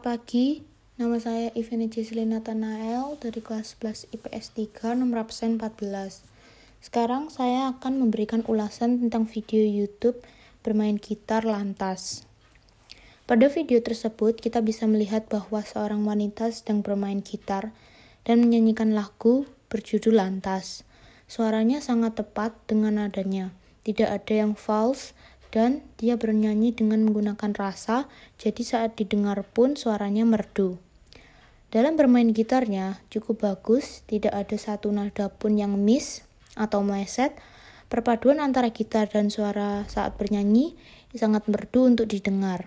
Selamat pagi, nama saya Ivani Jesselina Tanael dari kelas 11 IPS 3 nomor absen 14. Sekarang saya akan memberikan ulasan tentang video YouTube bermain gitar lantas. Pada video tersebut, kita bisa melihat bahwa seorang wanita sedang bermain gitar dan menyanyikan lagu berjudul Lantas. Suaranya sangat tepat dengan nadanya, tidak ada yang false dan dia bernyanyi dengan menggunakan rasa, jadi saat didengar pun suaranya merdu. Dalam bermain gitarnya cukup bagus, tidak ada satu nada pun yang miss atau meleset. Perpaduan antara gitar dan suara saat bernyanyi sangat merdu untuk didengar.